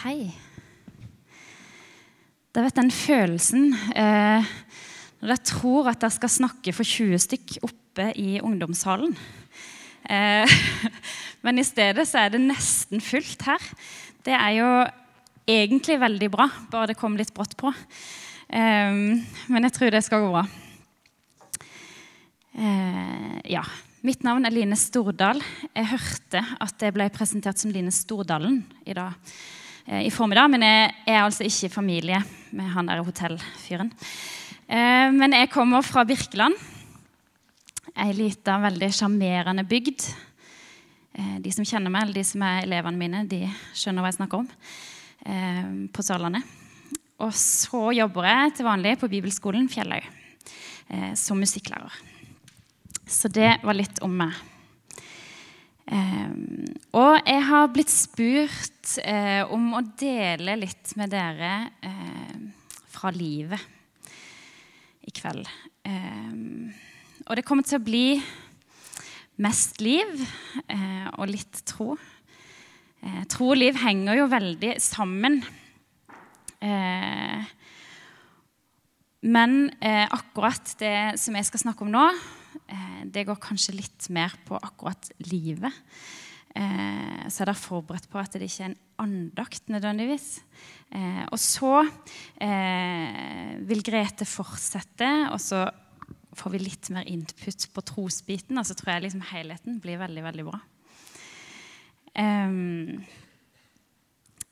Hei. Det vet den følelsen eh, når dere tror at dere skal snakke for 20 stykk oppe i ungdomshallen. Eh, men i stedet så er det nesten fullt her. Det er jo egentlig veldig bra, bare det kom litt brått på. Eh, men jeg tror det skal gå bra. Eh, ja. Mitt navn er Line Stordal. Jeg hørte at jeg ble presentert som Line Stordalen i dag i formiddag, men jeg er altså ikke i familie med han der hotellfyren. Eh, men jeg kommer fra Birkeland, ei lita, veldig sjarmerende bygd. Eh, de som kjenner meg, eller de som er elevene mine, de skjønner hva jeg snakker om. Eh, på Sørlandet. Og så jobber jeg til vanlig på bibelskolen Fjelløy eh, som musikklærer. Så det var litt om meg. Um, og jeg har blitt spurt uh, om å dele litt med dere uh, fra livet i kveld. Um, og det kommer til å bli mest liv uh, og litt tro. tro og liv henger jo veldig sammen. men akkurat det som jeg skal snakke om nå, det går kanskje litt mer på akkurat livet. Eh, så er dere forberedt på at det ikke er en andakt nødvendigvis. Eh, og så vil Grete fortsette, og så får vi litt mer input på trosbiten. Og så tror jeg liksom helheten blir veldig, veldig bra.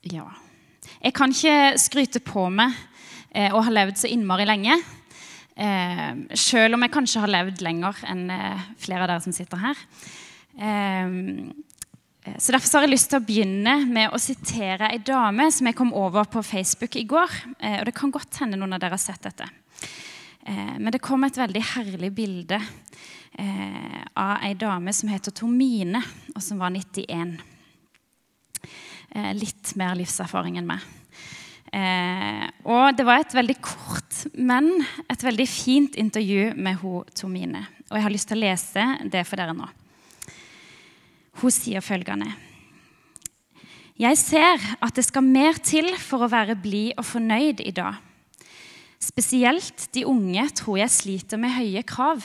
Ja. Jeg kan ikke skryte på meg eh, å ha levd så innmari lenge. Eh, selv om jeg kanskje har levd lenger enn eh, flere av dere som sitter her. Eh, så Derfor har jeg lyst til å begynne med å sitere ei dame som jeg kom over på Facebook i går. Eh, og Det kan godt hende noen av dere har sett dette. Eh, men det kom et veldig herlig bilde eh, av ei dame som heter Tomine, og som var 91. litt mer livserfaring enn meg. Eh, og det var et veldig kort, men et veldig fint intervju med hun Tomine. Og jeg har lyst til å lese det for dere nå. Hun sier følgende Jeg ser at det skal mer til for å være blid og fornøyd i dag. Spesielt de unge tror jeg sliter med høye krav.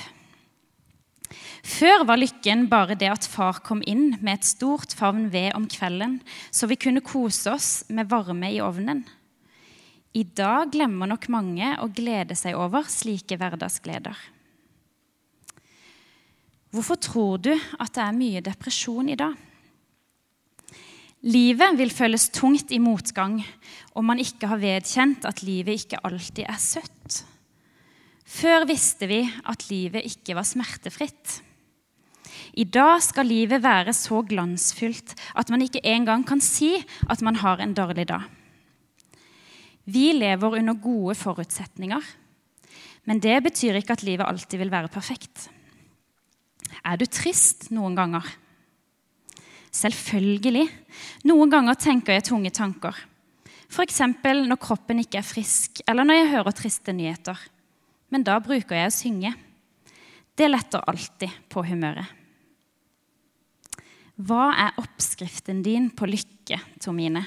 Før var lykken bare det at far kom inn med et stort favn ved om kvelden, så vi kunne kose oss med varme i ovnen. I dag glemmer nok mange å glede seg over slike hverdagsgleder. Hvorfor tror du at det er mye depresjon i dag? Livet vil føles tungt i motgang om man ikke har vedkjent at livet ikke alltid er søtt. Før visste vi at livet ikke var smertefritt. I dag skal livet være så glansfylt at man ikke engang kan si at man har en dårlig dag. Vi lever under gode forutsetninger, men det betyr ikke at livet alltid vil være perfekt. Er du trist noen ganger? Selvfølgelig. Noen ganger tenker jeg tunge tanker. F.eks. når kroppen ikke er frisk, eller når jeg hører triste nyheter. Men da bruker jeg å synge. Det letter alltid på humøret. Hva er oppskriften din på lykke, Tomine?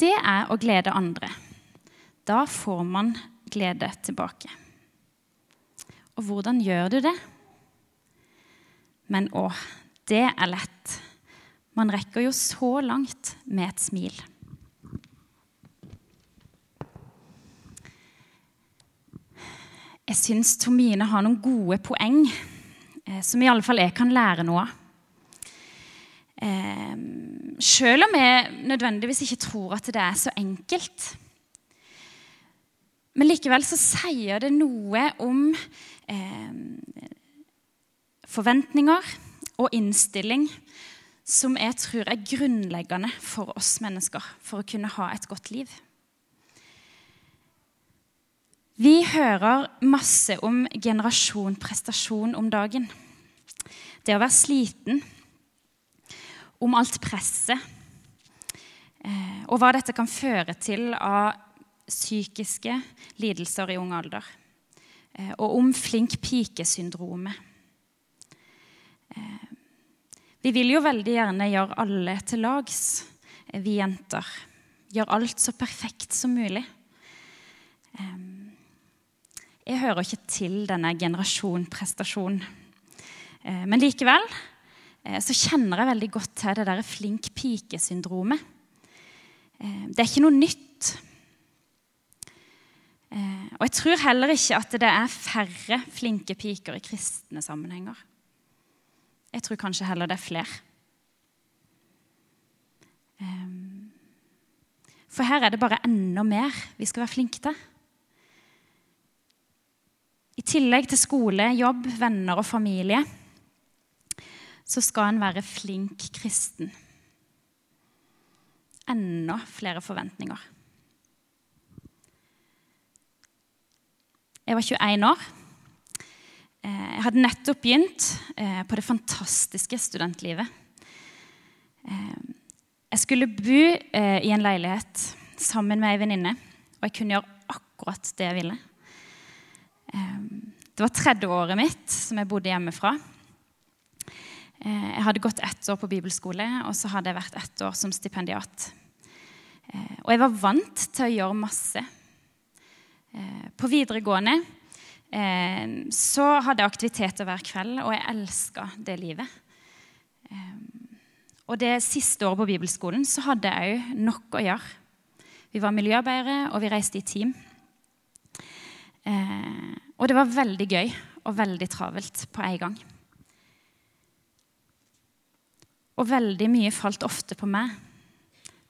Det er å glede andre. Da får man glede tilbake. Og hvordan gjør du det? Men å, det er lett. Man rekker jo så langt med et smil. Jeg syns Tomine har noen gode poeng eh, som i alle fall jeg kan lære noe av. Eh, selv om vi nødvendigvis ikke tror at det er så enkelt. Men likevel så sier det noe om eh, forventninger og innstilling som jeg tror er grunnleggende for oss mennesker for å kunne ha et godt liv. Vi hører masse om generasjon prestasjon om dagen. Det å være sliten om alt presset eh, og hva dette kan føre til av psykiske lidelser i ung alder. Eh, og om flink pike-syndromet. Eh, vi vil jo veldig gjerne gjøre alle til lags. vi jenter, gjør alt så perfekt som mulig. Jeg hører ikke til denne generasjon prestasjon. Men likevel så kjenner jeg veldig godt til det der flink pike-syndromet. Det er ikke noe nytt. Og jeg tror heller ikke at det er færre flinke piker i kristne sammenhenger. Jeg tror kanskje heller det er flere. For her er det bare enda mer vi skal være flinke til. I tillegg til skole, jobb, venner og familie så skal en være flink kristen. Enda flere forventninger. Jeg var 21 år. Eh, jeg hadde nettopp begynt eh, på det fantastiske studentlivet. Eh, jeg skulle bo i en leilighet sammen med ei venninne, og jeg kunne gjøre akkurat det jeg ville. Det var tredje året mitt som jeg bodde hjemmefra. Jeg hadde gått ett år på bibelskole, og så hadde jeg vært ett år som stipendiat. Og jeg var vant til å gjøre masse. På videregående eh, så hadde jeg aktiviteter hver kveld, og jeg elska det livet. og det siste året på bibelskolen så hadde jeg òg nok å gjøre. Vi var miljøarbeidere, og vi reiste i team. Eh, og det var veldig gøy og veldig travelt på en gang. Og veldig mye falt ofte på meg.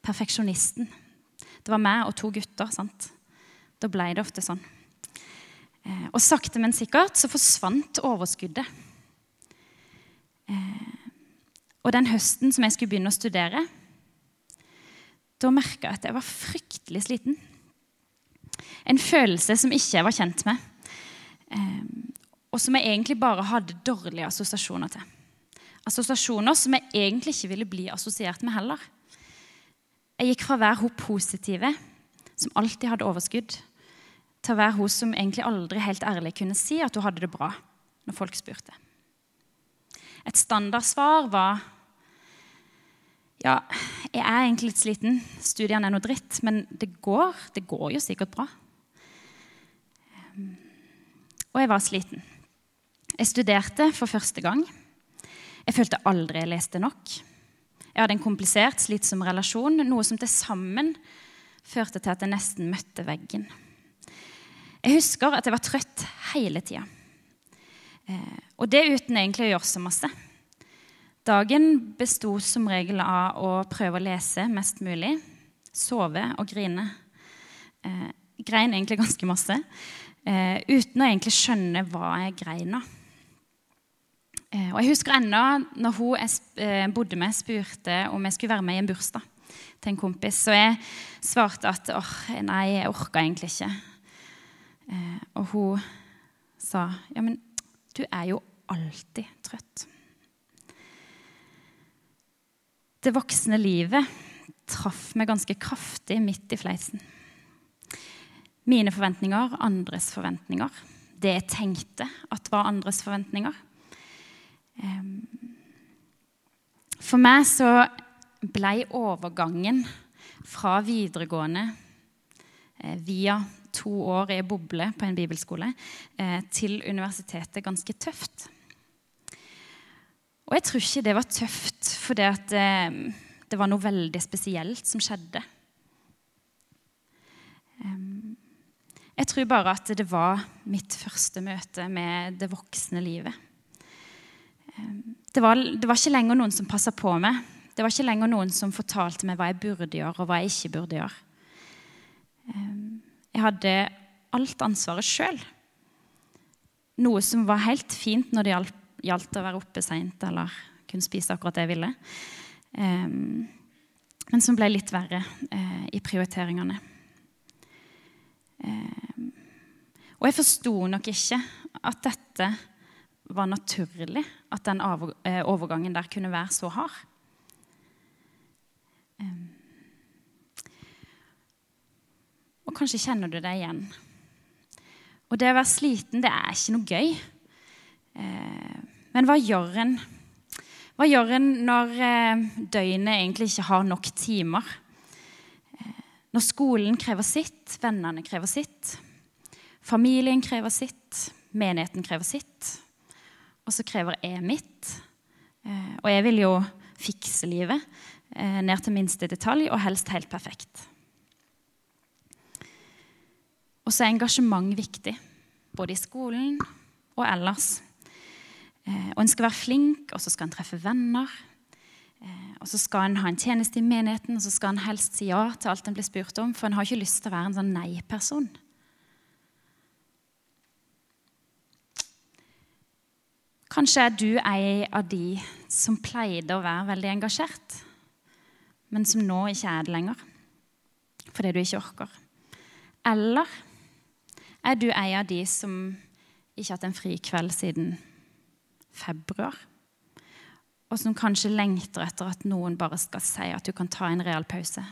Perfeksjonisten. Det var meg og to gutter. sant? Da ble det ofte sånn. Eh, og sakte, men sikkert så forsvant overskuddet. Eh, og den høsten som jeg skulle begynne å studere, da merka jeg at jeg var fryktelig sliten. En følelse som ikke jeg var kjent med, eh, og som jeg egentlig bare hadde dårlige assosiasjoner til. Assosiasjoner som jeg egentlig ikke ville bli assosiert med heller. Jeg gikk fra å være hun positive, som alltid hadde overskudd, til å være hun som egentlig aldri helt ærlig kunne si at hun hadde det bra når folk spurte. Et standardsvar var ja, jeg er egentlig litt sliten. Studiene er noe dritt. Men det går. Det går jo sikkert bra. Og jeg var sliten. Jeg studerte for første gang. Jeg følte aldri jeg leste nok. Jeg hadde en komplisert, slitsom relasjon, noe som til sammen førte til at jeg nesten møtte veggen. Jeg husker at jeg var trøtt hele tida. Eh, og det uten egentlig å gjøre så masse. Dagen besto som regel av å prøve å lese mest mulig, sove og grine. Eh, grein egentlig ganske masse, eh, uten å egentlig skjønne hva jeg grein av. Eh, og Jeg husker ennå når hun eh, bodde med, spurte om jeg skulle være med i en bursdag til en kompis. Så jeg svarte at åh, nei, jeg orka egentlig ikke. Eh, og hun sa, 'Ja, men du er jo alltid trøtt'. Det voksne livet traff meg ganske kraftig midt i fleisen. Mine forventninger, andres forventninger. Det jeg tenkte at var andres forventninger. For meg så ble overgangen fra videregående eh, via to år i boble på en bibelskole eh, til universitetet ganske tøft. Og jeg tror ikke det var tøft fordi at det var noe veldig spesielt som skjedde. Jeg tror bare at det var mitt første møte med det voksne livet. Det var, det var ikke lenger noen som passa på meg. Det var ikke lenger noen som fortalte meg hva jeg burde gjøre, og hva jeg ikke burde gjøre. Jeg hadde alt ansvaret sjøl. Noe som var helt fint når det gjaldt, å være oppe seint eller kunne spise akkurat det jeg ville. Men som ble litt verre uh, i prioriteringene. Og jeg forsto nok ikke at dette var naturlig, at den eh, overgangen der kunne være så hard. Og kanskje kjenner du det igjen. Og det å være sliten, det er ikke noe gøy. Eh, men hva gjør en? Hva gjør en når eh, døgnet egentlig ikke har nok timer? Når skolen krever sitt, vennene krever sitt, familien krever sitt, menigheten krever sitt, og så krever jeg mitt. Eh, og jeg vil jo fikse livet ned til minste detalj, og helst helt perfekt. Og så er engasjement viktig, både i skolen og ellers. Eh, og en skal være flink, og så skal en treffe venner. Eh, og så skal en ha en tjeneste i menigheten, og så skal en helst si ja til alt en blir spurt om, for en har ikke lyst til å være en sånn nei-person. Kanskje er du ei av de som pleide å være veldig engasjert, men som nå ikke er det lenger fordi du ikke orker. Eller er du ei av de som ikke har hatt en frikveld siden februar. Og som kanskje lengter etter at noen bare skal si at du kan ta en real pause.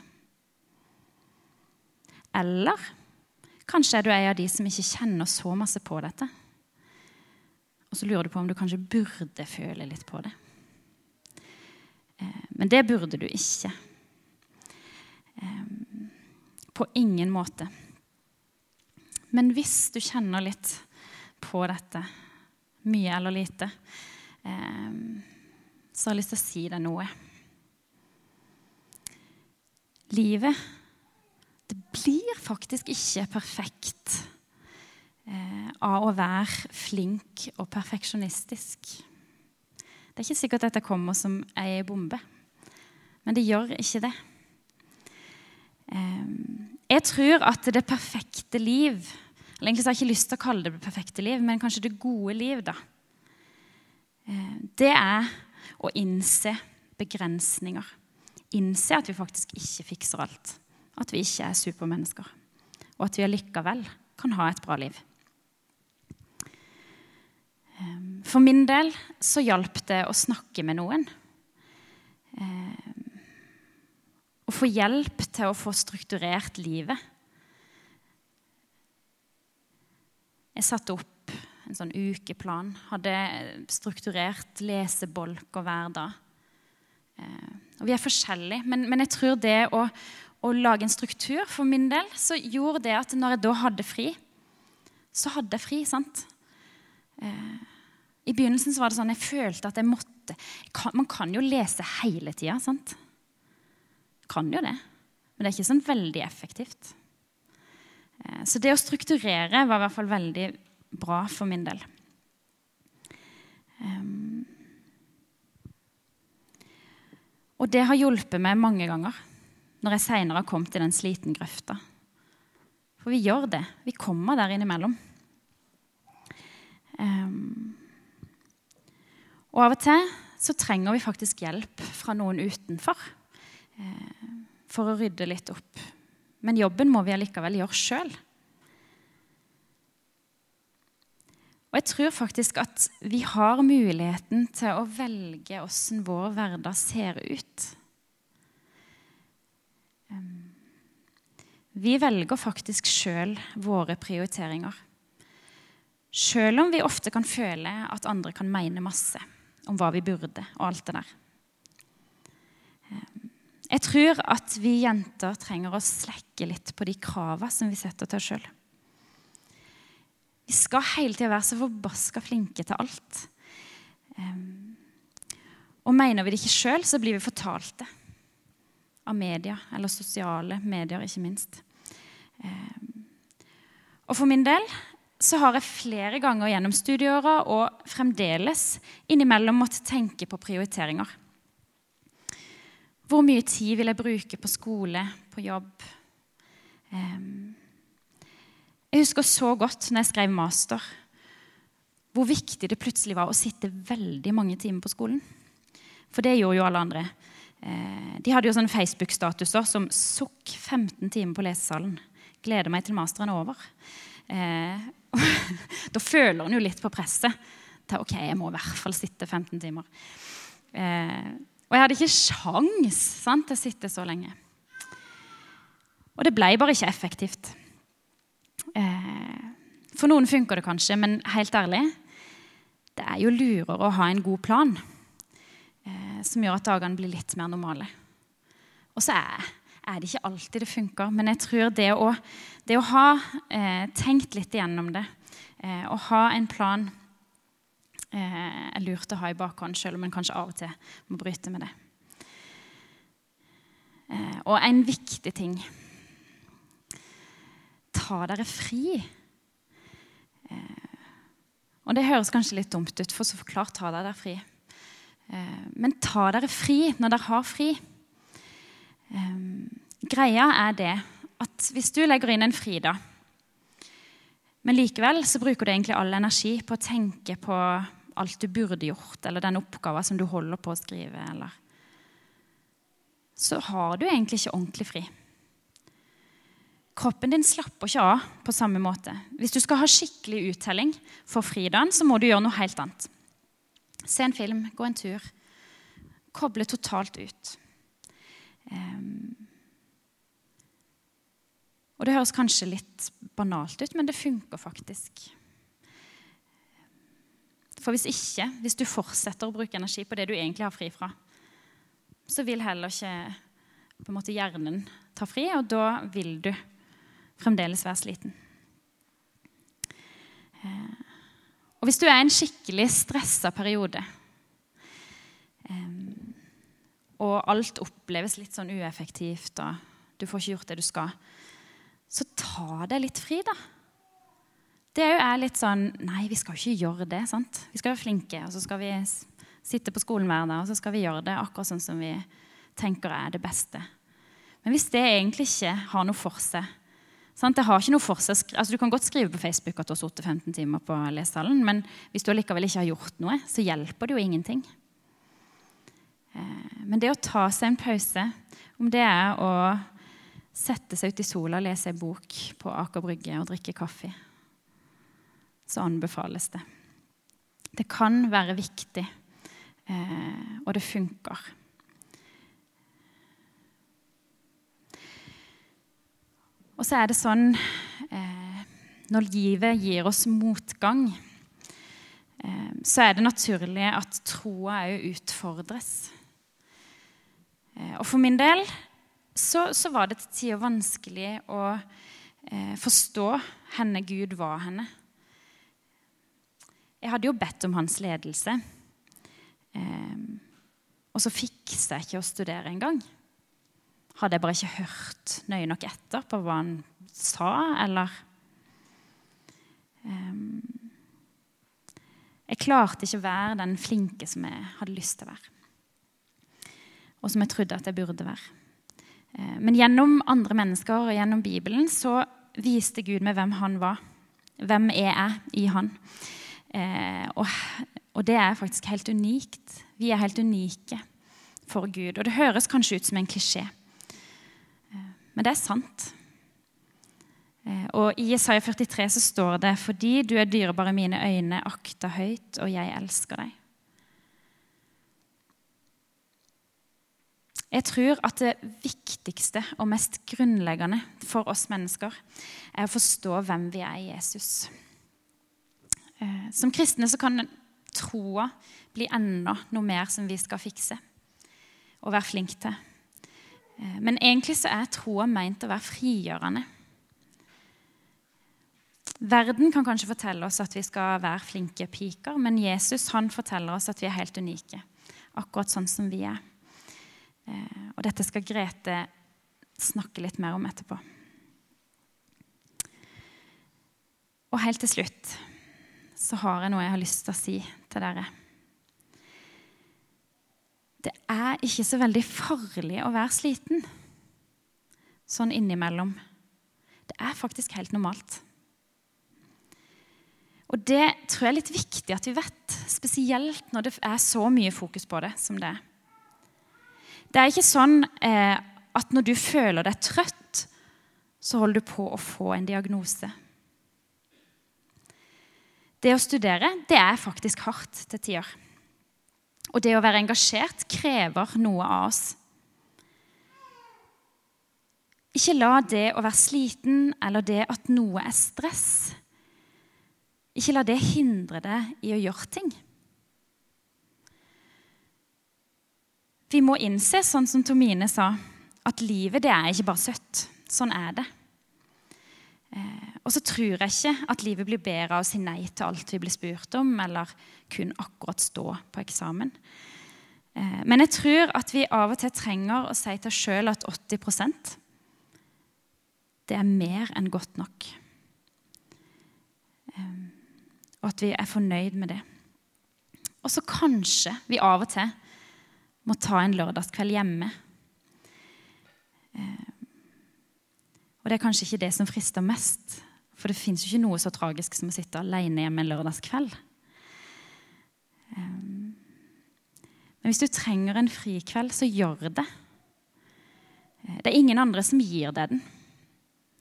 Eller kanskje er du ei av de som ikke kjenner så masse på dette. Og så lurer du på om du kanskje burde føle litt på det. Eh, men det burde du ikke. Eh, på ingen måte. Men hvis du kjenner litt på dette, mye eller lite, eh, så har jeg lyst til å si deg noe. Livet, det blir faktisk ikke perfekt eh, av å være flink og perfeksjonistisk. Det er ikke sikkert dette kommer som ei bombe, men det gjør ikke det. Eh, jeg tror at det perfekte liv eller egentlig har jeg ikke lyst til å kalle det det perfekte liv, men kanskje det gode liv. da. Eh, det er å innse begrensninger. Innse at vi faktisk ikke fikser alt. At vi ikke er supermennesker. Og at vi allikevel kan ha et bra liv. Eh, for min del så hjalp det å snakke med noen. Eh, å få hjelp til å få strukturert livet. Jeg satte opp en sånn ukeplan. Hadde strukturert lesebolker hver dag. Eh, og vi er forskjellige, men, men jeg tror det å, å, lage en struktur for min del, så gjorde det at når jeg da hadde fri, så hadde jeg fri. sant? Eh, I begynnelsen så var det sånn jeg følte at jeg måtte Man kan jo lese hele tida, sant? Kan jo det. Men det er ikke sånn veldig effektivt. Eh, så det å strukturere var i hvert fall veldig bra for min del. Um, og det har hjulpet meg mange ganger når jeg seinere har kommet i den sliten grøfta. For vi gjør det. Vi kommer der innimellom. Um, og av og til så trenger vi faktisk hjelp fra noen utenfor eh, for å rydde litt opp. Men jobben må vi allikevel gjøre sjøl. Og jeg tror faktisk at vi har muligheten til å velge åssen vår hverdag ser ut. Vi velger faktisk sjøl våre prioriteringer. Sjøl om vi ofte kan føle at andre kan mene masse om hva vi burde, og alt det der. Jeg tror at vi jenter trenger å slekke litt på de kravene som vi setter til oss sjøl. Vi skal hele tida være så forbaska flinke til alt. og mener vi det ikke sjøl, så blir vi fortalt det. Av media, eller sosiale medier, ikke minst. og for min del så har jeg flere ganger gjennom studieåra og fremdeles innimellom måttet tenke på prioriteringer. Hvor mye tid vil jeg bruke på skole, på jobb? Jeg husker så godt når jeg skrev master, hvor viktig det plutselig var å sitte veldig mange timer på skolen. For det gjorde jo alle andre. Eh, de hadde jo sånne Facebook-statuser som 'Sukk 15 timer på lesesalen'. Gleder meg til masteren er over. Eh, da føler en jo litt på presset til ok, jeg må i hvert fall sitte 15 timer. Eh, og jeg hadde ikke sjans sant, til å sitte så lenge. Og det ble bare ikke effektivt. Eh, for noen funker det kanskje, men helt ærlig Det er jo lurere å ha en god plan. Eh, som gjør at dagene blir litt mer normale. Og så er, er det ikke alltid det funker, men jeg tror det å, det å ha eh, tenkt litt igjennom det, eh, å ha en plan, eh, er lurt å ha i bakhånd, selv om en kanskje av og til må bryte med det. Eh, og en viktig ting Ta dere fri. Eh, og det høres kanskje litt dumt ut, for så forklart ta dere fri. Eh, men ta dere fri når dere har fri. Greia er det at hvis du legger inn en fridag, men likevel så bruker du egentlig all energi på å tenke på alt du burde gjort, eller den oppgaven som du holder på å skrive, eller så har du egentlig ikke ordentlig fri. Kroppen din slapper ikke av på samme måte. Hvis du skal ha skikkelig uttelling for fridagen, så må du gjøre noe helt annet. Se en film, gå en tur. Koble totalt ut. Um, og det høres kanskje litt banalt ut, men det funker faktisk. For hvis ikke, hvis du fortsetter å bruke energi på det du egentlig har fri fra, så vil heller ikke på en måte hjernen ta fri, og da vil du fremdeles være sliten. Eh, og hvis du er i en skikkelig stressa periode, eh, og alt oppleves litt sånn ueffektivt, og du får ikke gjort det du skal, så ta deg litt fri, da. Det er litt sånn Nei, vi skal jo ikke gjøre det. sant? Vi skal være flinke, og så skal vi sitte på skolen hver dag, og så skal vi gjøre det akkurat sånn som vi tenker er det beste. Men hvis det egentlig ikke har noe for seg sant? det har ikke noe for seg, altså Du kan godt skrive på Facebook at du har sittet 15 timer på lesehallen, men hvis du likevel ikke har gjort noe, så hjelper det jo ingenting. Eh, men det å ta seg en pause, om det er å sette seg ut i sola, lese en bok på Aker Brygge og drikke kaffe, så anbefales det. Det kan være viktig Eh, og det funker. Og så er det sånn eh, Når livet gir oss motgang, eh, så er det naturlig at troa òg utfordres. Og for min del så, så, var det til tider vanskelig å eh, forstå henne Gud var henne. Jeg hadde jo bedt om hans ledelse. Eh, og så fiksa jeg ikke å studere engang. Hadde jeg bare ikke hørt nøye nok etter på hva han sa, eller um, Jeg klarte ikke å være den flinke som jeg hadde lyst til å være. Og som jeg trodde at jeg burde være. Uh, men gjennom andre mennesker og gjennom Bibelen så viste Gud meg hvem han var. Hvem er jeg i han? Uh, og det er faktisk helt unikt. Vi er helt unike for Gud. Og det høres kanskje ut som en klisjé, eh, men det er sant. Eh, og I Isaiah 43 så står det fordi du er dyrebar i mine øyne, akta høyt, og jeg elsker deg. Jeg tror at det viktigste og mest grunnleggende for oss mennesker er å forstå hvem vi er i Jesus. Eh, som kristne så kan troa bli enda noe mer som vi skal fikse og være flinke til. Eh, men egentlig så er troa meint å være frigjørende. Verden kan kanskje fortelle oss at vi skal være flinke piker, men Jesus han forteller oss at vi er helt unike. Akkurat sånn som vi er. Eh, og dette skal Grete snakke litt mer om etterpå. Og helt til slutt så har jeg noe jeg har lyst til å si til dere. Det er ikke så veldig farlig å være sliten sånn innimellom. Det er faktisk helt normalt. Og det tror jeg er litt viktig at vi vet, spesielt når det er så mye fokus på det som det er. Det er ikke sånn eh, at når du føler deg trøtt, så holder du på å få en diagnose. Det å studere det er faktisk hardt til tider. Og det å være engasjert krever noe av oss. Ikke la det å være sliten eller det at noe er stress, ikke la det hindre deg i å gjøre ting. Vi må innse, sånn som Tomine sa, at livet det er ikke bare søtt. Sånn er det. Eh, og så tror jeg ikke at livet blir bedre av å si nei til alt vi blir spurt om, eller kun akkurat stå på eksamen. Eh, men jeg tror at vi av og til trenger å si til oss sjøl at 80% det er mer enn godt nok. Eh, og at vi er fornøyd med det. Og så kanskje vi av og til må ta en lørdagskveld hjemme. Eh, og det er kanskje ikke det som frister mest. For det fins ikke noe så tragisk som å sitte alene hjemme en lørdagskveld. Eh, men hvis du trenger en frikveld, så gjør det. Eh, det er ingen andre som gir deg den.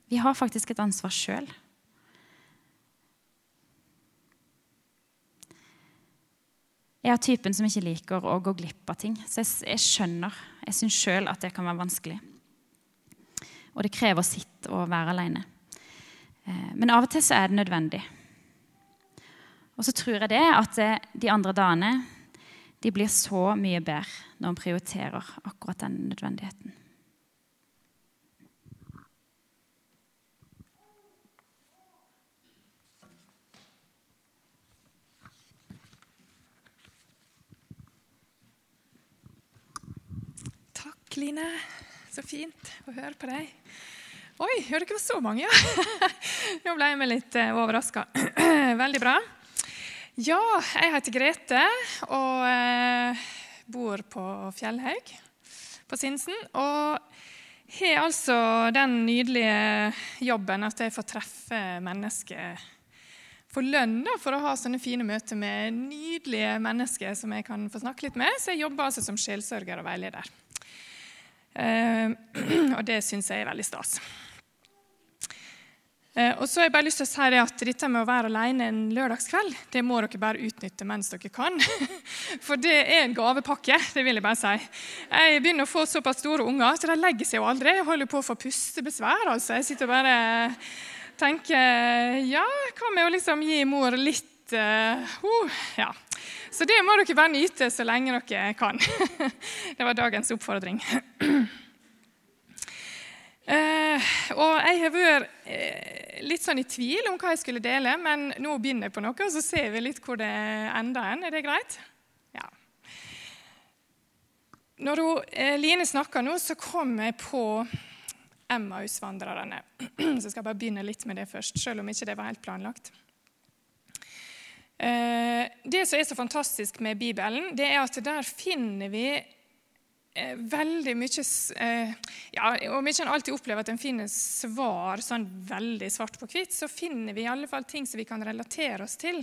Vi har faktisk et ansvar sjøl. Jeg er typen som ikke liker å gå glipp av ting. Så jeg, jeg skjønner. Jeg syns sjøl at det kan være vanskelig. Og det krever sitt å være aleine. Eh, men av og til så er det nødvendig. Og så tror jeg det at eh, de andre dagene de blir så mye bedre når en prioriterer akkurat den nødvendigheten. Line. Så fint å høre på deg. Oi, hører ikke var så mange, ja. Nå ble jeg litt uh, eh, overraska. Veldig bra. Ja, jeg heter Grete og uh, bor på Fjellhaug på Sinsen. Og har altså den nydelige jobben at jeg får treffe mennesker for lønn for å ha sånne fine møter med nydelige mennesker som jeg kan få snakke litt med. Så jeg jobber altså som sjelsørger og veileder. Eh, og det syns jeg er veldig stas. Eh, og så har jeg bare lyst til å si at Dette med å være alene en lørdagskveld det må dere bare utnytte mens dere kan. For det er en gavepakke. det vil Jeg bare si. Jeg begynner å få såpass store unger, så de legger seg jo aldri. Jeg holder på å få pustebesvær. altså. Jeg sitter og bare tenker Ja, hva med å liksom gi mor litt uh, uh, ja. Så det må dere bare nyte så lenge dere kan. Det var dagens oppfordring. Uh, og jeg har vært uh, litt sånn i tvil om hva jeg skulle dele, men nå begynner jeg på noe, og så ser vi litt hvor det ender hen. Er det greit? Ja. Når hun, uh, Line snakker nå, så kom jeg på Emmausvandrerne. Så skal jeg bare begynne litt med det først, selv om ikke det var helt planlagt. Det som er så fantastisk med Bibelen, det er at der finner vi Eh, veldig mye eh, ja, Om ikke en alltid opplever at en finner svar sånn veldig svart på hvitt, så finner vi i alle fall ting som vi kan relatere oss til.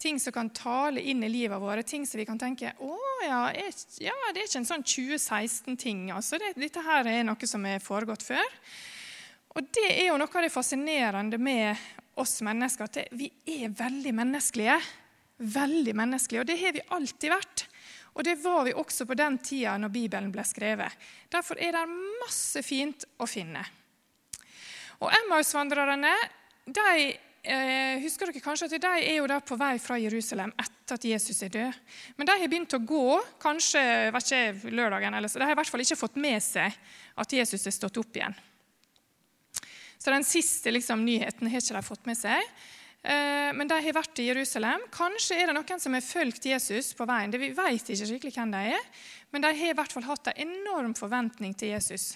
Ting som kan tale inn i livet vårt, ting som vi kan tenke å ja, er, ja det er ikke en sånn 2016-ting. altså. Det, dette her er noe som er foregått før. Og det er jo noe av det fascinerende med oss mennesker, at vi er veldig menneskelige. Veldig menneskelige, Og det har vi alltid vært. Og det var vi også på den tida når Bibelen ble skrevet. Derfor er det masse fint å finne. Og Emmausvandrerne de, eh, husker dere kanskje at de er jo der på vei fra Jerusalem etter at Jesus er død. Men de har begynt å gå kanskje ikke, lørdagen, eller så de har i hvert fall ikke fått med seg at Jesus er stått opp igjen. Så den siste liksom, nyheten har ikke de fått med seg. Eh, men de har vært i Jerusalem. Kanskje er det noen som har fulgt Jesus på veien. Vi vet ikke skikkelig hvem de er, men de har i hvert fall hatt en enorm forventning til Jesus.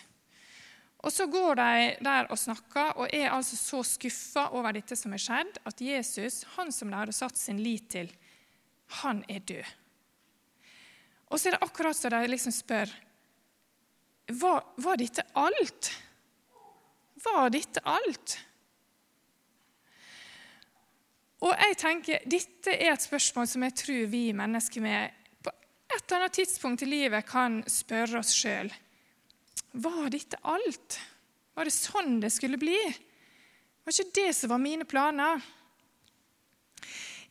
Og Så går de der og snakker og er altså så skuffa over dette som har skjedd, at Jesus, han som de hadde satt sin lit til, han er død. Og så er det akkurat som de liksom spør var, var dette alt? Var dette alt? Og jeg tenker, Dette er et spørsmål som jeg tror vi mennesker med på et eller annet tidspunkt i livet kan spørre oss sjøl. Var dette alt? Var det sånn det skulle bli? Var ikke det som var mine planer?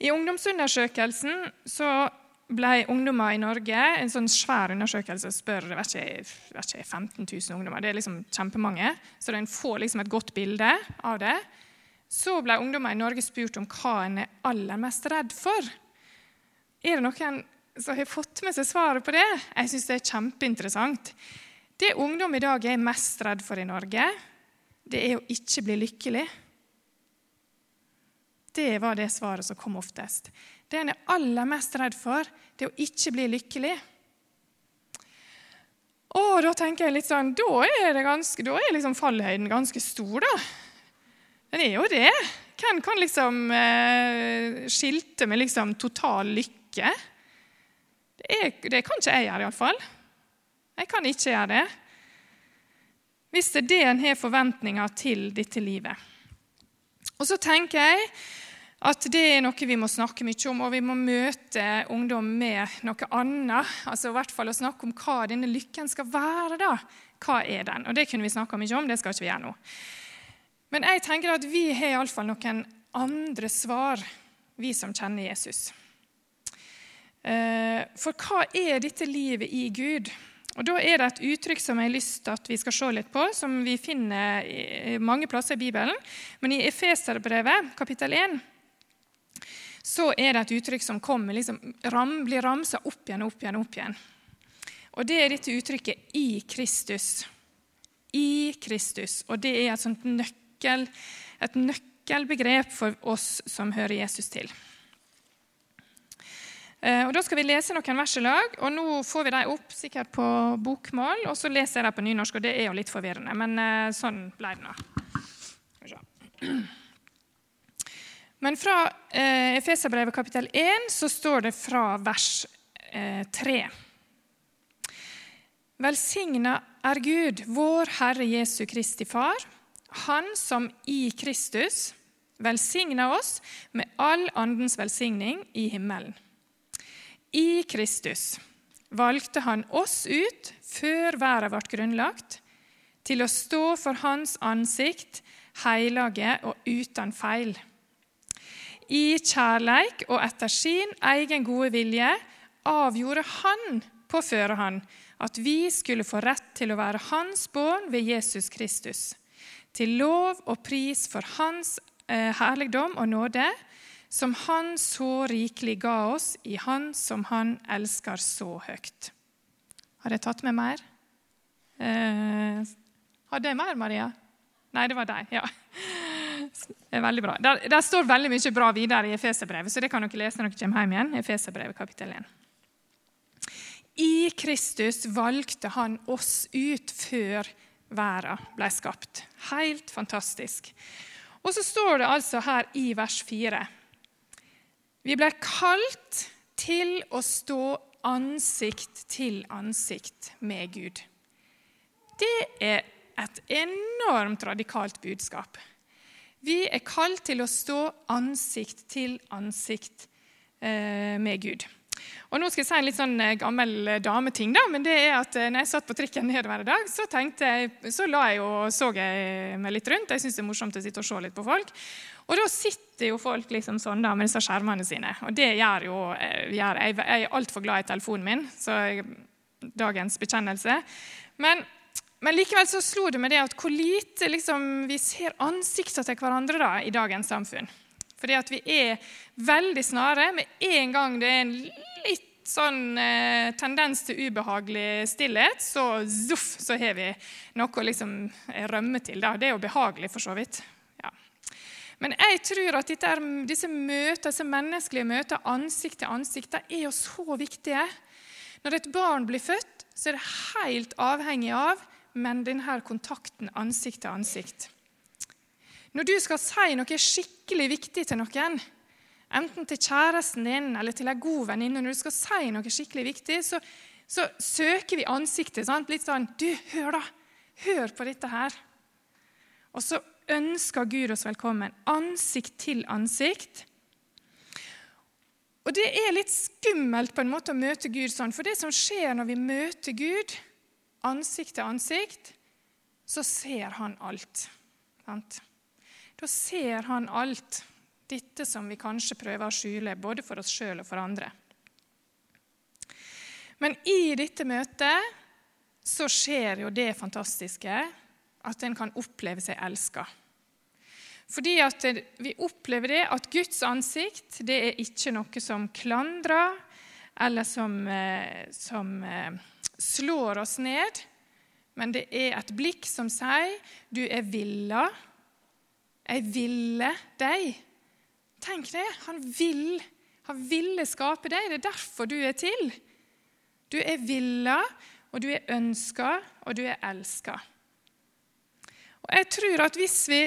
I ungdomsundersøkelsen så ble ungdommer i Norge en sånn svær undersøkelse spør vet ikke, vet ikke, 15 000 ungdommer. Det er liksom kjempemange, så en får liksom et godt bilde av det. Så ble ungdommer i Norge spurt om hva en er aller mest redd for. Er det noen som har fått med seg svaret på det. Jeg syns det er kjempeinteressant. Det ungdom i dag er mest redd for i Norge, det er å ikke bli lykkelig. Det var det svaret som kom oftest. Det en er aller mest redd for, det er å ikke bli lykkelig. Og da tenker jeg litt sånn, da er, det ganske, da er liksom fallhøyden ganske stor, da. Den er jo det. Hvem kan liksom eh, skilte med liksom total lykke? Det, er, det kan ikke jeg gjøre, iallfall. Jeg kan ikke gjøre det. Hvis det er det en har forventninger til dette livet. Og så tenker jeg at det er noe vi må snakke mye om, og vi må møte ungdom med noe annet. Altså i hvert fall å snakke om hva denne lykken skal være. da. Hva er den? Og Det kunne vi snakka mye om, det skal ikke vi gjøre nå. Men jeg tenker at vi har iallfall noen andre svar, vi som kjenner Jesus. Eh, for hva er dette livet i Gud? Og Da er det et uttrykk som jeg har lyst til at vi skal se litt på, som vi finner mange plasser i Bibelen. Men i Efeserbrevet, kapittel 1, så er det et uttrykk som kommer, liksom, ram, blir ramsa opp igjen og opp igjen. opp igjen. Og Det er dette uttrykket 'i Kristus'. I Kristus. Og det er et nøkkel, et nøkkelbegrep for oss som hører Jesus til. Eh, og Da skal vi lese noen vers i lag. og Nå får vi dem opp sikkert på bokmål, og så leser jeg dem på nynorsk. og Det er jo litt forvirrende, men eh, sånn ble det nå. Men fra eh, Efeserbrevet kapittel 1 så står det fra vers eh, 3. Velsigna er Gud, vår Herre Jesu Kristi Far, Han som i Kristus velsigna oss med all andens velsigning i himmelen. I Kristus valgte han oss ut før verden ble grunnlagt, til å stå for Hans ansikt, hellige og uten feil. I kjærleik og etter sin egen gode vilje avgjorde Han på førehånd at vi skulle få rett til å være Hans barn ved Jesus Kristus, til lov og pris for Hans eh, herligdom og nåde, som Han så rikelig ga oss i Han som Han elsker så høyt. Har jeg tatt med mer? Eh, hadde jeg mer, Maria? Nei, det var deg. Ja. Er veldig bra. Der, der står veldig mye bra videre i Efeserbrevet, så det kan dere lese når dere kommer hjem igjen. Efeserbrevet kapittel 1. I Kristus valgte han oss ut før verden ble skapt. Helt fantastisk. Og så står det altså her i vers 4 vi ble kalt til å stå ansikt til ansikt med Gud. Det er et enormt radikalt budskap. Vi er kalt til å stå ansikt til ansikt eh, med Gud. Og nå skal jeg si en litt sånn eh, gammel dameting, da, men det er at eh, når jeg satt på trikken nedover i dag, så, jeg, så la jeg og så jeg meg litt rundt. Jeg syns det er morsomt å sitte og se litt på folk. Og da sitter jo folk liksom sånn da med disse skjermene sine. Og det gjør jo eh, gjør, jeg er altfor glad i telefonen min, så jeg, dagens bekjennelse. Men, men, likevel så slo det meg det at hvor lite liksom, vi ser ansikter til hverandre da, i dagens samfunn. Fordi at vi er veldig snare. Med en gang det er en litt sånn eh, tendens til ubehagelig stillhet, så zuff, så har vi noe å liksom rømme til. Da. Det er jo behagelig, for så vidt. Men jeg tror at dette, disse møter, disse menneskelige møter ansikt til ansikt er jo så viktige. Når et barn blir født, så er det helt avhengig av men denne kontakten ansikt til ansikt. Når du skal si noe skikkelig viktig til noen, enten til kjæresten din eller til en god venninne, når du skal si noe skikkelig viktig, så, så søker vi ansiktet. Sant? Litt sånn Du, hør, da! Hør på dette her. Og så ønsker Gud oss velkommen, ansikt til ansikt. Og det er litt skummelt på en måte å møte Gud sånn, for det som skjer når vi møter Gud ansikt til ansikt, så ser han alt. Sant? Da ser han alt, dette som vi kanskje prøver å skjule, både for oss sjøl og for andre. Men i dette møtet så skjer jo det fantastiske at en kan oppleve seg elska. Fordi at vi opplever det at Guds ansikt det er ikke noe som klandrer eller som, eh, som eh, slår oss ned. Men det er et blikk som sier 'du er villa'. Jeg ville deg. Tenk det. Han vil. Han ville skape deg. Det er derfor du er til. Du er villa, og du er ønska, og du er elska. Og jeg tror at hvis vi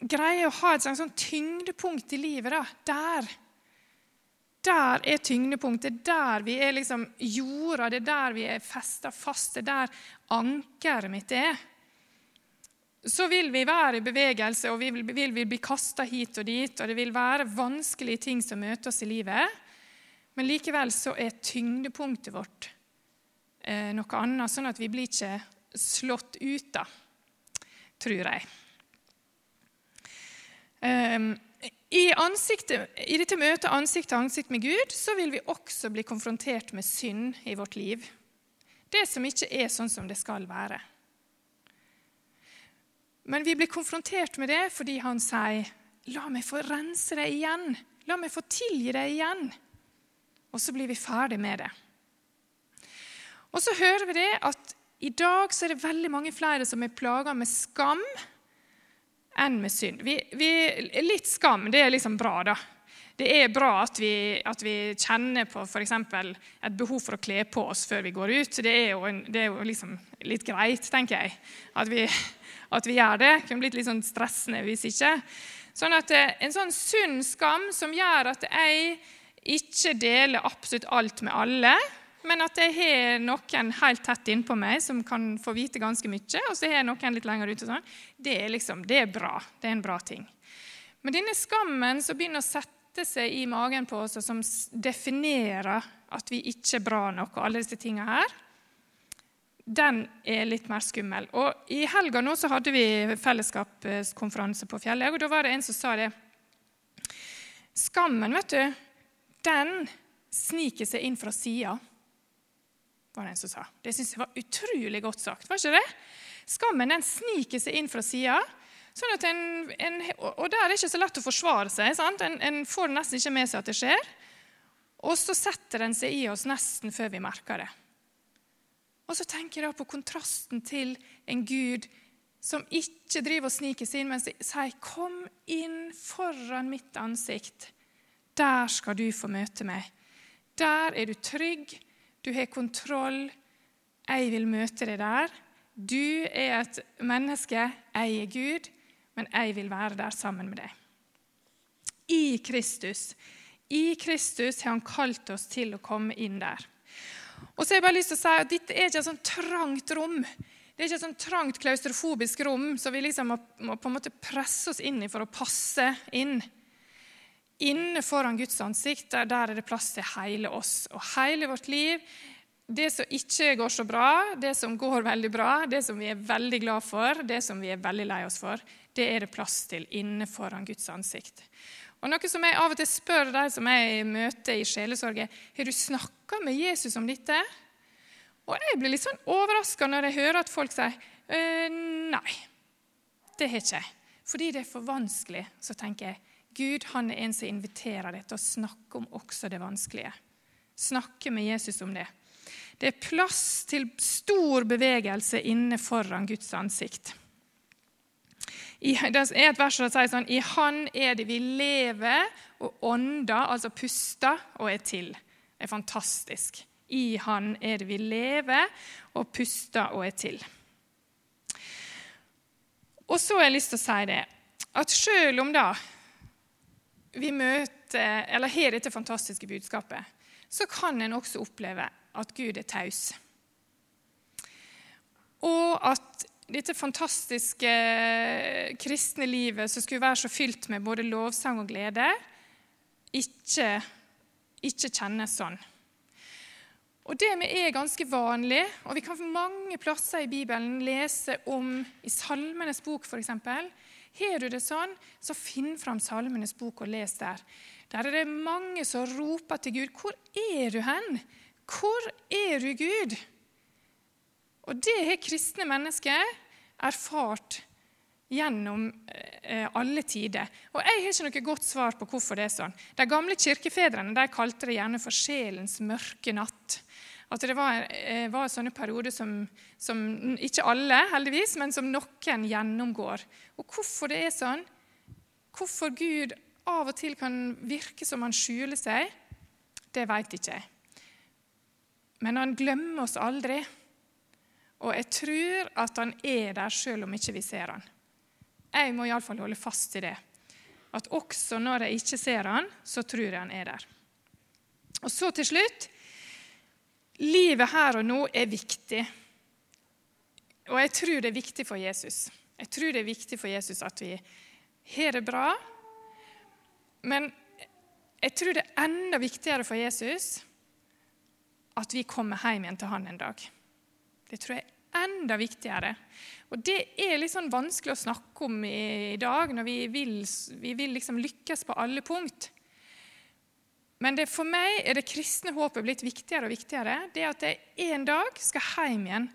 greier å ha et sånt tyngdepunkt i livet, da, der der er tyngdepunktet. Der vi er liksom jorda. Det er der vi er festa fast. Det er der ankeret mitt er. Så vil vi være i bevegelse, og vi vil, vil vi bli kasta hit og dit. Og det vil være vanskelige ting som møter oss i livet. Men likevel så er tyngdepunktet vårt eh, noe annet, sånn at vi blir ikke slått ut, da, tror jeg. Um, i, I, dette møtet ansikt til ansikt med Gud så vil vi også bli konfrontert med synd i vårt liv. Det som ikke er sånn som det skal være. Men vi blir konfrontert med det fordi han sier, 'La meg få rense deg igjen. La meg få tilgi deg igjen.' Og så blir vi ferdig med det. Og så hører vi det at i dag så er det veldig mange flere som er plaga med skam enn med synd. Vi, vi, litt skam det er liksom bra, da. Det er bra at vi, at vi kjenner på f.eks. et behov for å kle på oss før vi går ut. Det er jo, en, det er jo liksom litt greit, tenker jeg, at vi, at vi gjør det. Det kunne blitt litt sånn stressende hvis ikke. Sånn at eh, En sånn sunn skam som gjør at jeg ikke deler absolutt alt med alle, men at jeg har noen helt tett innpå meg som kan få vite ganske mye, og så har jeg noen litt lenger ute, sånn, det er, liksom, det er bra. Det er en bra ting. Men denne skammen som begynner å sette seg i magen på oss, og som definerer at vi ikke er bra nok, og alle disse tingene her, den er litt mer skummel. Og I helga nå så hadde vi fellesskapskonferanse på Fjellet, og da var det en som sa det. Skammen, vet du, den sniker seg inn fra sida var det en som sa. Det syns jeg var utrolig godt sagt. var ikke det? Skammen den sniker seg inn fra sida. Sånn og der er det ikke så lett å forsvare seg. sant? En, en får nesten ikke med seg at det skjer. Og så setter den seg i oss nesten før vi merker det. Og så tenker jeg da på kontrasten til en Gud som ikke driver og sniker seg inn, men sier 'Kom inn foran mitt ansikt. Der skal du få møte meg. Der er du trygg. Du har kontroll. Jeg vil møte deg der. Du er et menneske. Jeg er Gud, men jeg vil være der sammen med deg. I Kristus. I Kristus har han kalt oss til å komme inn der. Og så har jeg bare lyst til å si at Dette er ikke et sånt trangt rom. Det er ikke et sånt trangt klaustrofobisk rom som vi liksom må, må, på en måte presse oss inn i for å passe inn. Inne foran Guds ansikt der, der er det plass til hele oss og hele vårt liv. Det som ikke går så bra, det som går veldig bra, det som vi er veldig glad for, det som vi er veldig lei oss for, det er det plass til inne foran Guds ansikt. Og Noe som jeg av og til spør de som jeg møter i sjelesorg, har du snakka med Jesus om dette? Og jeg blir litt sånn overraska når jeg hører at folk sier «Øh, nei, det har ikke jeg. Fordi det er for vanskelig. Så tenker jeg Gud han er en som inviterer deg til å snakke om også det vanskelige. Snakke med Jesus om det. Det er plass til stor bevegelse inne foran Guds ansikt. I, det er et vers som sier sånn I Han er det vi lever og ånder, altså puster, og er til. Det er fantastisk. I Han er det vi lever og puster og er til. Og så har jeg lyst til å si det at selv om da vi møter, eller har dette fantastiske budskapet, så kan en også oppleve at Gud er taus. Og at dette fantastiske kristne livet som skulle være så fylt med både lovsang og glede, ikke, ikke kjennes sånn. Og Det er ganske vanlig, og vi kan for mange plasser i Bibelen lese om i Salmenes bok f.eks. Har du det sånn, så finn fram Salmenes bok og les der. Der er det mange som roper til Gud. 'Hvor er du hen? Hvor er du, Gud?' Og det har kristne mennesker erfart gjennom eh, alle tider. Og Jeg har ikke noe godt svar på hvorfor det er sånn. De gamle kirkefedrene de kalte det gjerne for sjelens mørke natt. At det var, eh, var sånne perioder som, som, ikke alle, heldigvis, men som noen gjennomgår. Og hvorfor det er sånn, hvorfor Gud av og til kan virke som han skjuler seg, det vet ikke jeg. Men han glemmer oss aldri. Og jeg tror at han er der selv om ikke vi ser han. Jeg må iallfall holde fast i det. At også når jeg ikke ser han, så tror jeg han er der. Og så til slutt livet her og nå er viktig. Og jeg tror det er viktig for Jesus. Jeg tror det er viktig for Jesus at vi har det bra. Men jeg tror det er enda viktigere for Jesus at vi kommer hjem igjen til han en dag. Det tror jeg er enda viktigere. Og Det er litt sånn vanskelig å snakke om i, dag, når vi vil, vi vil liksom lykkes på alle punkt. Men det, for meg er det kristne håpet blitt viktigere og viktigere. Det at jeg en dag skal hjem igjen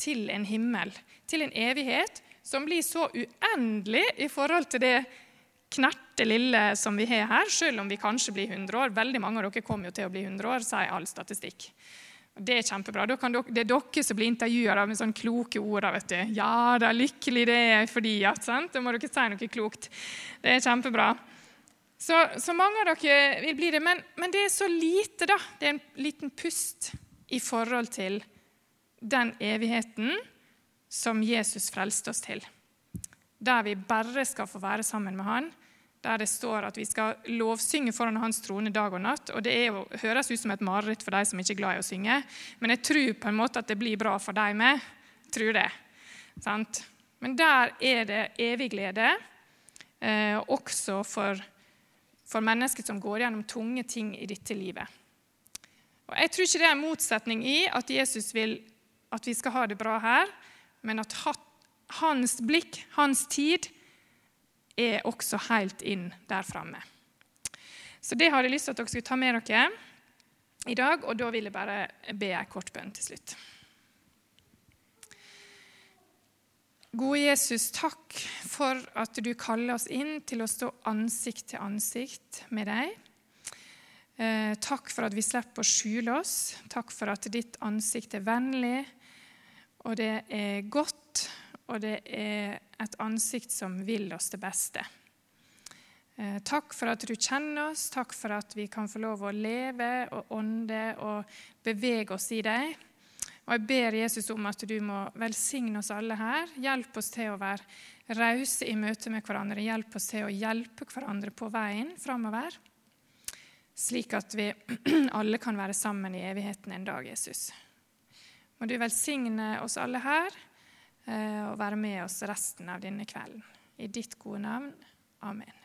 til en himmel, til en evighet, som blir så uendelig i forhold til det knerte lille som vi har her, selv om vi kanskje blir 100 år. Veldig mange av dere kommer jo til å bli 100 år, sier all statistikk. Det er kjempebra. Dere, det er dere som blir intervjua med sånne kloke ord. vet du. Ja da, lykkelig det er fordi at sant? Da må dere si noe klokt. Det er kjempebra. Så, så mange av dere vil bli det. Men, men, det er så lite, da. Det er en liten pust i forhold til den evigheten som Jesus frelste oss til. Der vi bare skal få være sammen med Han der det står at vi skal lovsynge foran Hans trone dag og natt. og Det jo, høres ut som et mareritt for de som ikke er glad i å synge, men jeg tror på en måte at det blir bra for dem med. Tror det. Sant? Men der er det evig glede, eh, også for, for mennesker som går gjennom tunge ting i dette livet. Og Jeg tror ikke det er en motsetning i at Jesus vil at vi skal ha det bra her, men at hans blikk, hans tid, er også helt inn der framme. Så det har jeg lyst til at dere skulle ta med dere i dag, og da vil jeg bare be en kort bønn til slutt. Gode Jesus, takk for at du kaller oss inn til å stå ansikt til ansikt med deg. Eh, takk for at vi slipper å skjule oss. Takk for at ditt ansikt er vennlig, og det er godt, og det er et ansikt som vil oss det beste. Eh, takk for at du kjenner oss, takk for at vi kan få lov å leve og ånde og bevege oss i deg. Og Jeg ber Jesus om at du må velsigne oss alle her. Hjelp oss til å være rause i møte med hverandre. Hjelp oss til å hjelpe hverandre på veien framover, slik at vi alle kan være sammen i evigheten en dag, Jesus. Må du velsigne oss alle her. Eh, og være med oss resten av denne kvelden. I ditt gode navn. Amen.